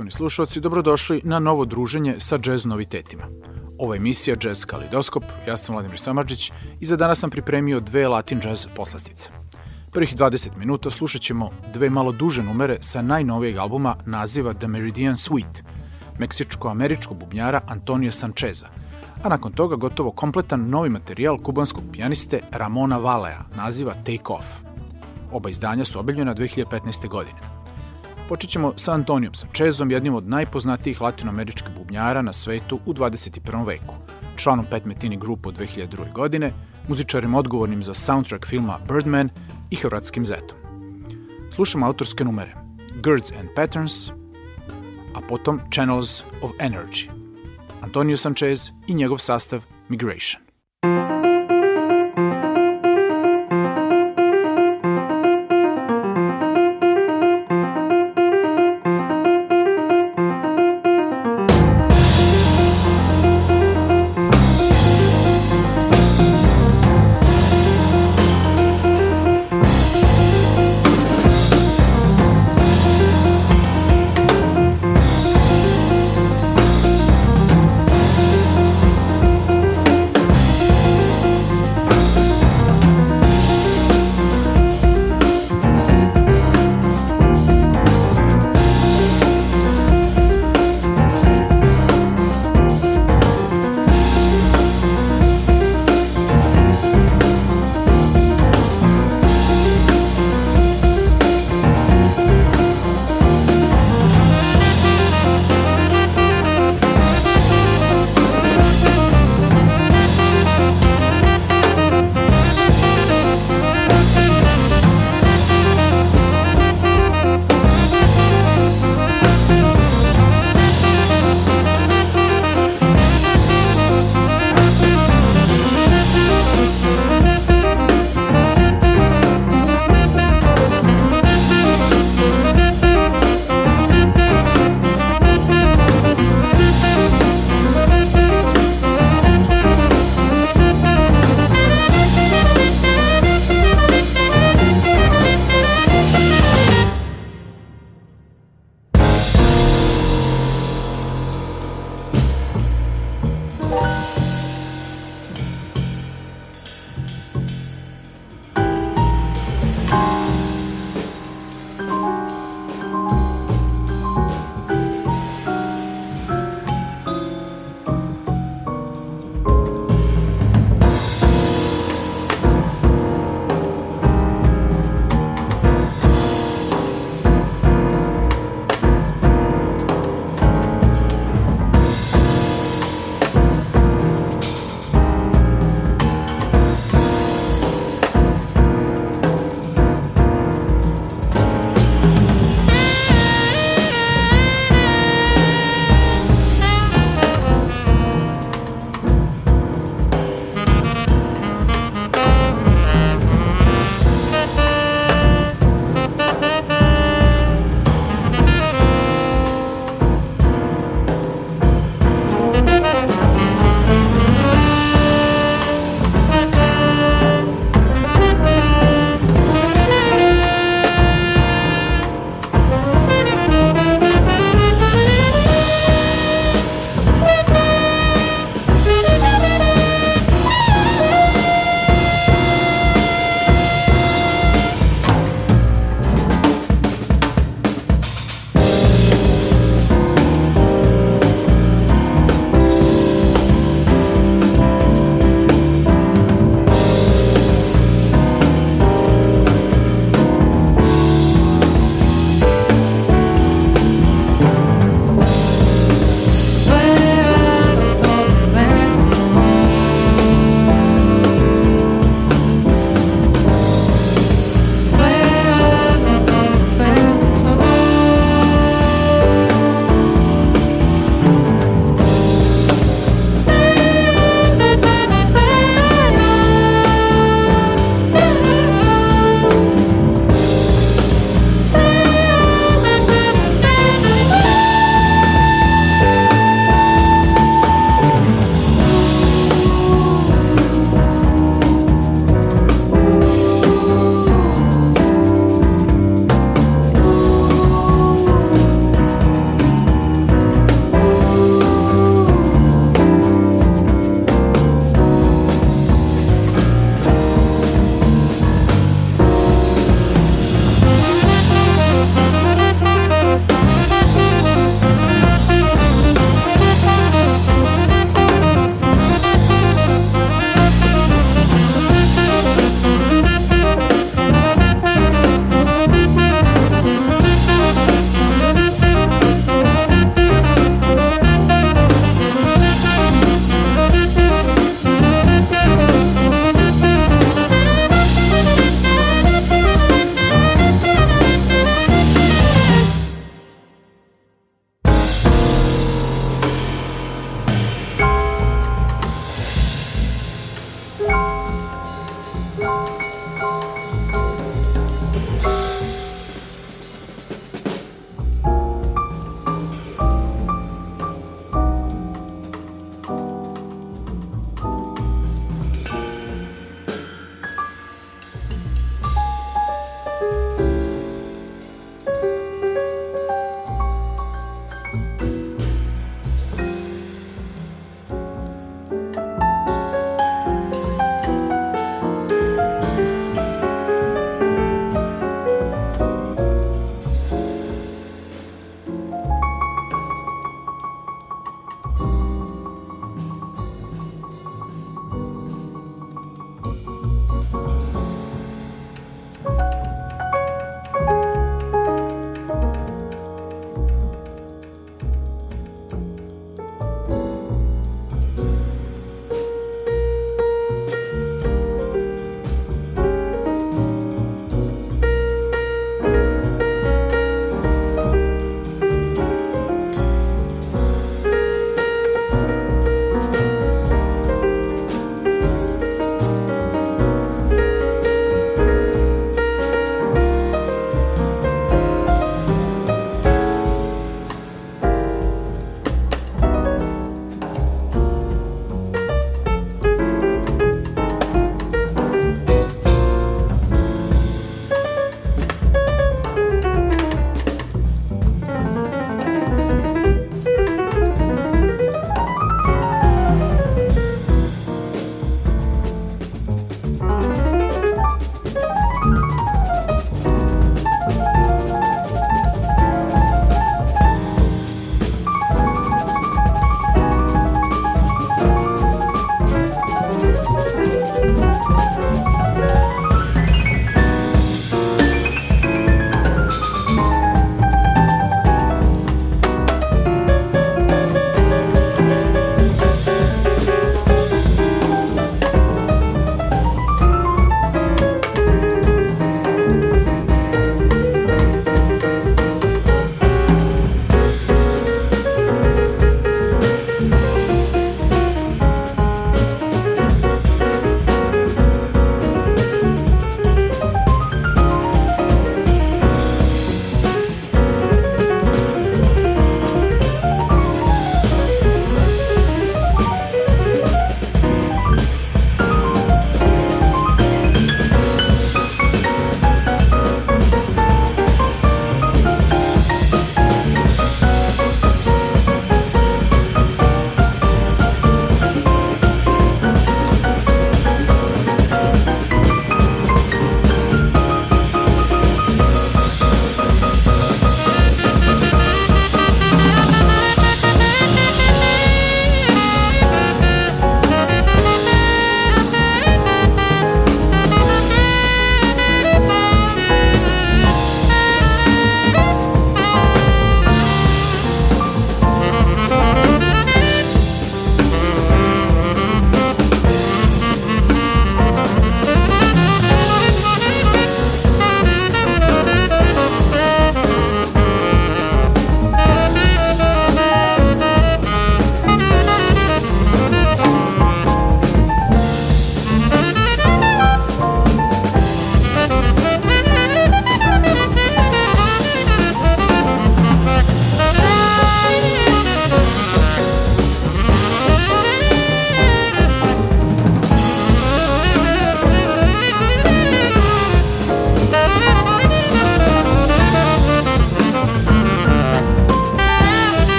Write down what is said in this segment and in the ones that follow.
Poštovani slušalci, dobrodošli na novo druženje sa jazz novitetima. Ovo je emisija Jazz Kalidoskop, ja sam Vladimir Samarđić i za danas sam pripremio dve latin jazz poslastice. Prvih 20 minuta slušat ćemo dve malo duže numere sa najnovijeg albuma naziva The Meridian Suite, meksičko-američkog bubnjara Antonija Sancheza, a nakon toga gotovo kompletan novi materijal kubanskog pijaniste Ramona Valea, naziva Take Off. Oba izdanja su objavljena 2015. godine. Počet ćemo sa Antonijom Sanchezom, jednim od najpoznatijih latinoameričkih bubnjara na svetu u 21. veku, članom Pet Metini grupu od 2002. godine, muzičarem odgovornim za soundtrack filma Birdman i hrvatskim zetom. Slušamo autorske numere Girds and Patterns, a potom Channels of Energy. Antonio Sanchez i njegov sastav Migration.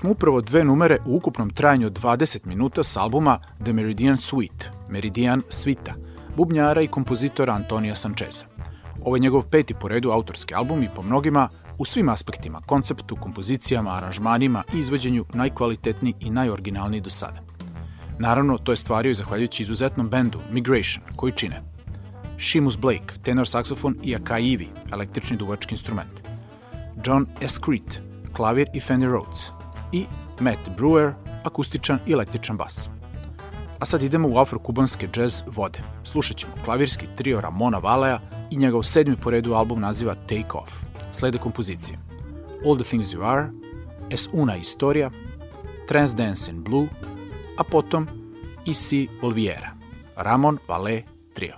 Smo upravo dve numere u ukupnom trajanju od 20 minuta s albuma The Meridian Suite, Meridian Svita, bubnjara i kompozitora Antonija Sančeza. Ovo je njegov peti po redu autorski album i po mnogima u svim aspektima, konceptu, kompozicijama, aranžmanima i izvođenju najkvalitetniji i najoriginalniji do sada. Naravno, to je stvario i zahvaljujući izuzetnom bendu Migration, koji čine Seamus Blake, tenor saksofon i Akai Ivi, električni duvački instrument, John Escreet, klavir i Fender Rhodes, i Matt Brewer, akustičan i električan bas. A sad idemo u afro-kubanske jazz vode. Slušat ćemo klavirski trio Ramona Valeja i njegov sedmi po redu album naziva Take Off. Slede kompozicije All the Things You Are, Es Una Historia, Transdance in Blue, a potom I Si Volviera. Ramon Vale Trio.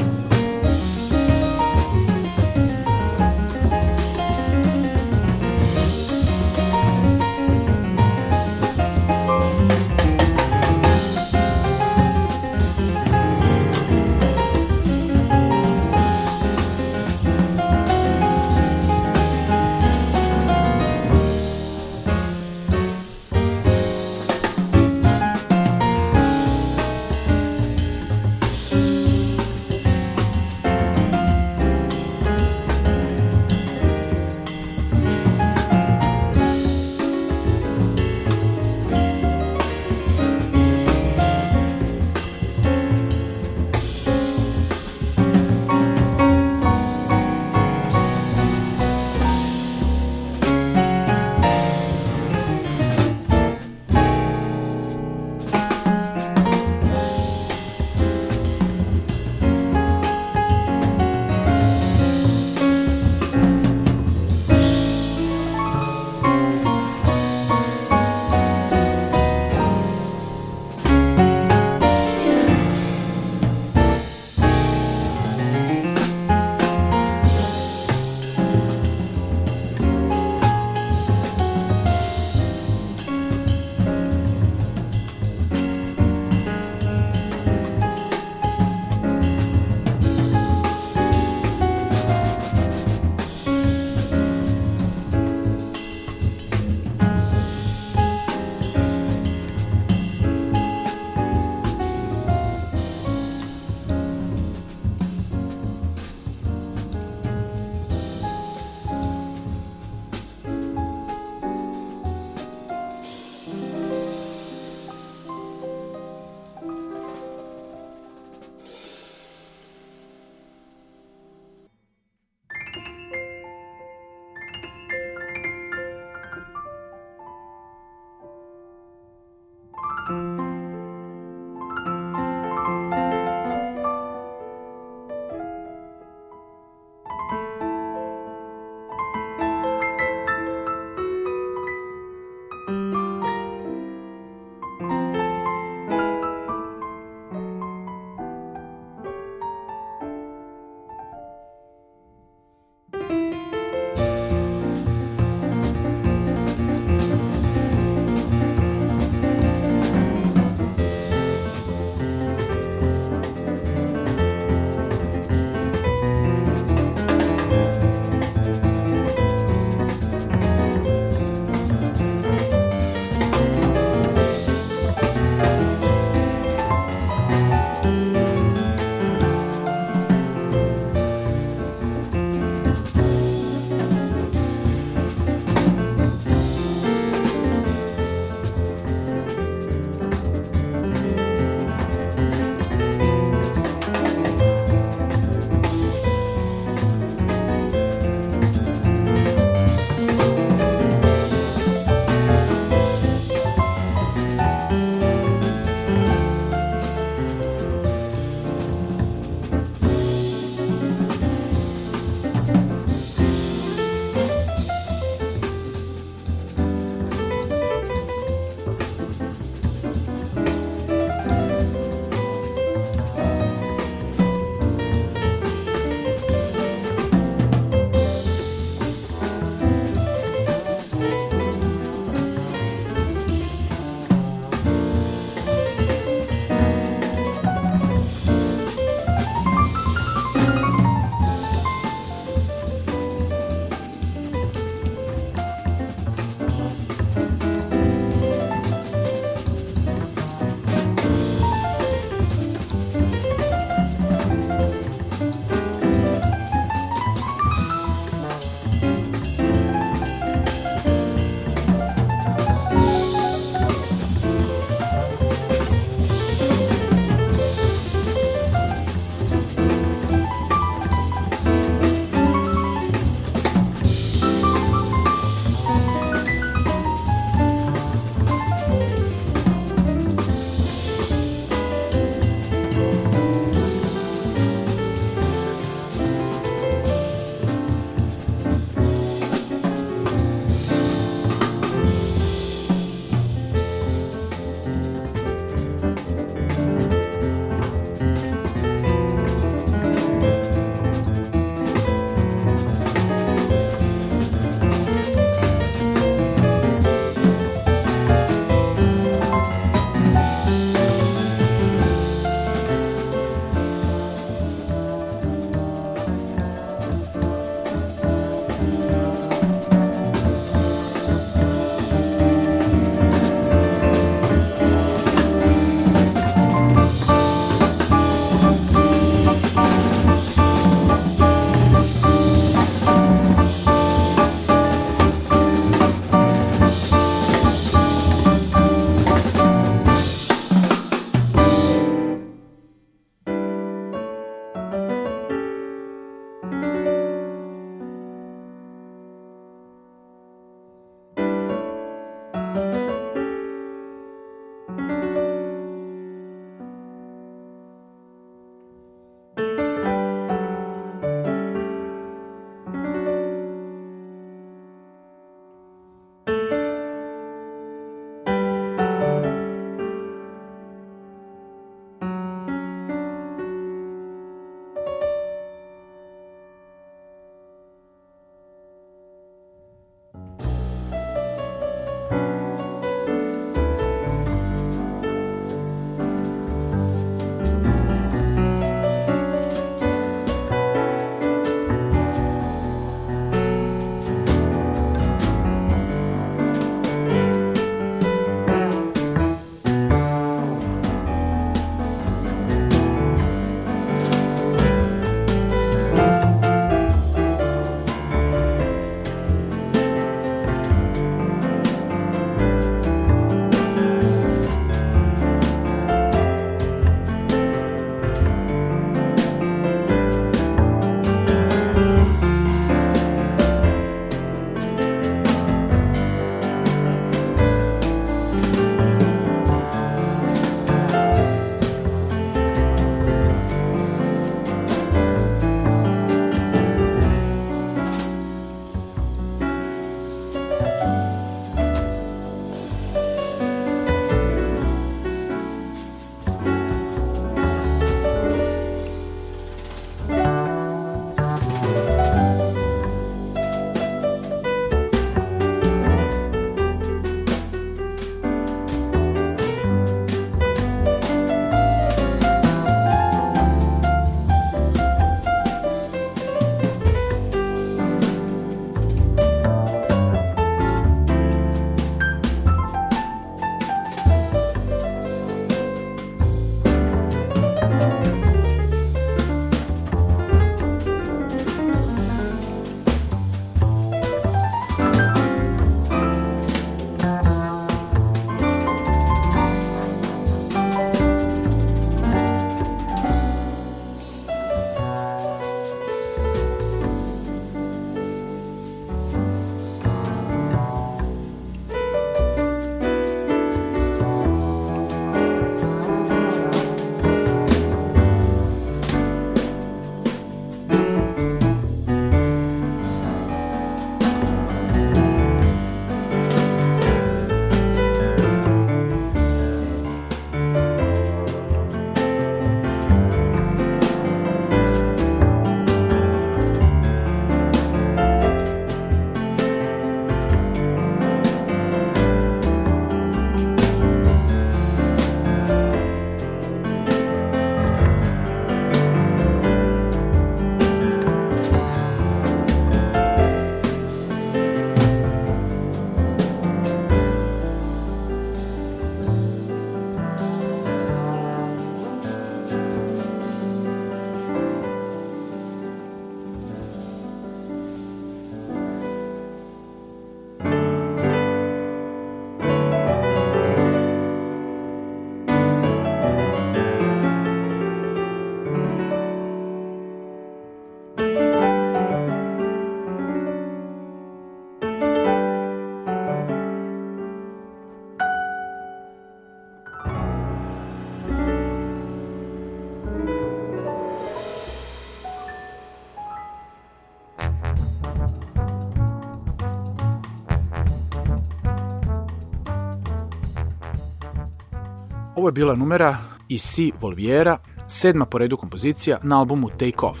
Ovo je bila numera i Si Volviera, sedma po redu kompozicija na albumu Take Off,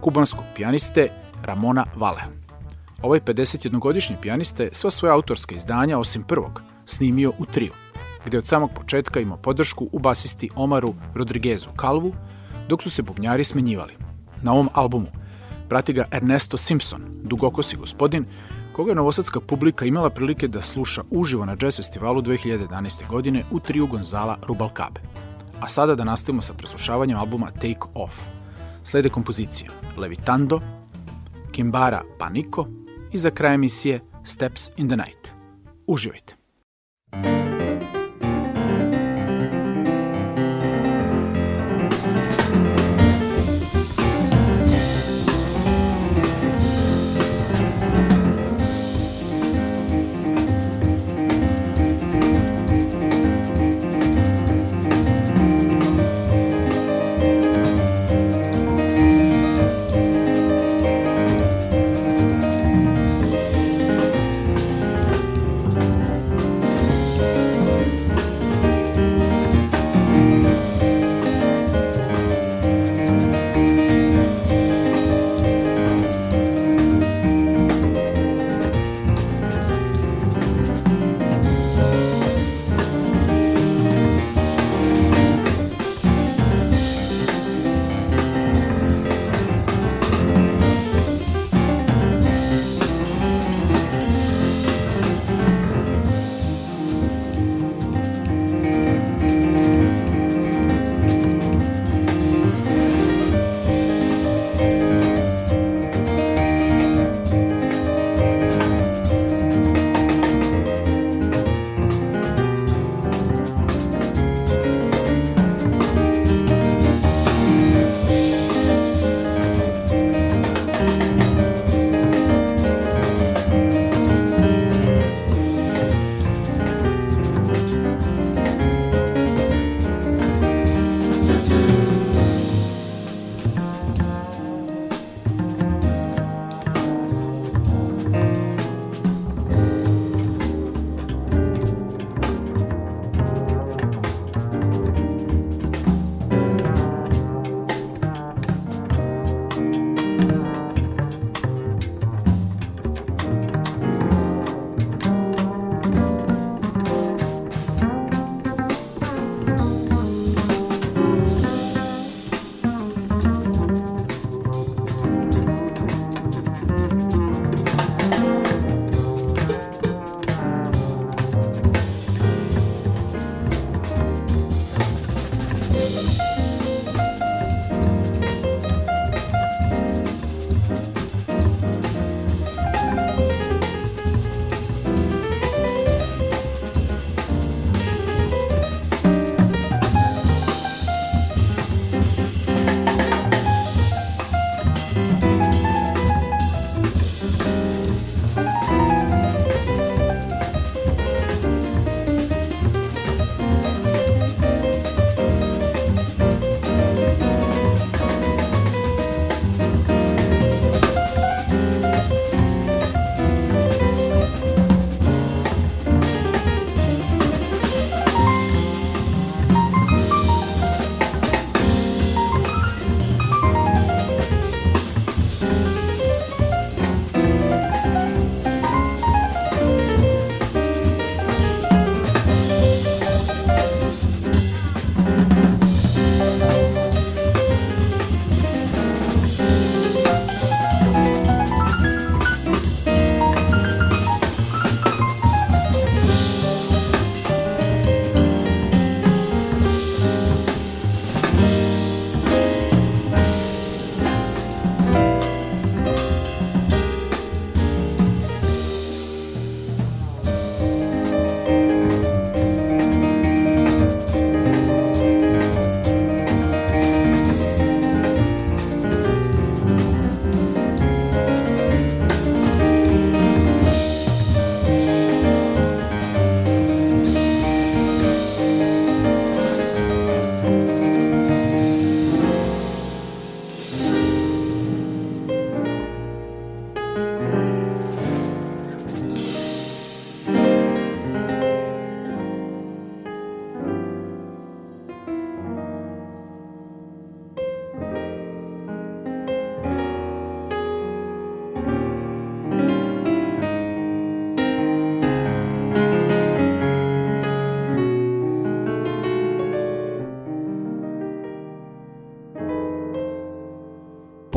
kubanskog pijaniste Ramona Vale. Ovaj 51-godišnji pijanista je sva svoja autorska izdanja, osim prvog, snimio u triju, gde od samog početka imao podršku u basisti Omaru Rodriguezu Kalvu, dok su se bubnjari smenjivali. Na ovom albumu prati ga Ernesto Simpson, dugokosi gospodin, koga je novosadska publika imala prilike da sluša uživo na jazz festivalu 2011. godine u triju Gonzala Rubalcabe. A sada da nastavimo sa preslušavanjem albuma Take Off. Slede kompozicije Levitando, Kimbara Panico i za kraj emisije Steps in the Night. Uživajte!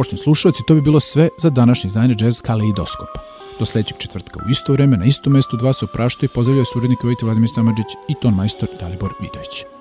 Poštovni slušalci, to bi bilo sve za današnji izdanje Jazz Kaleidoskopa. Do sledećeg četvrtka u isto vreme, na istom mestu dva se opraštaju i pozdravljaju suradnik Vojte Vladimir Samadžić i ton majstor Dalibor Vidović.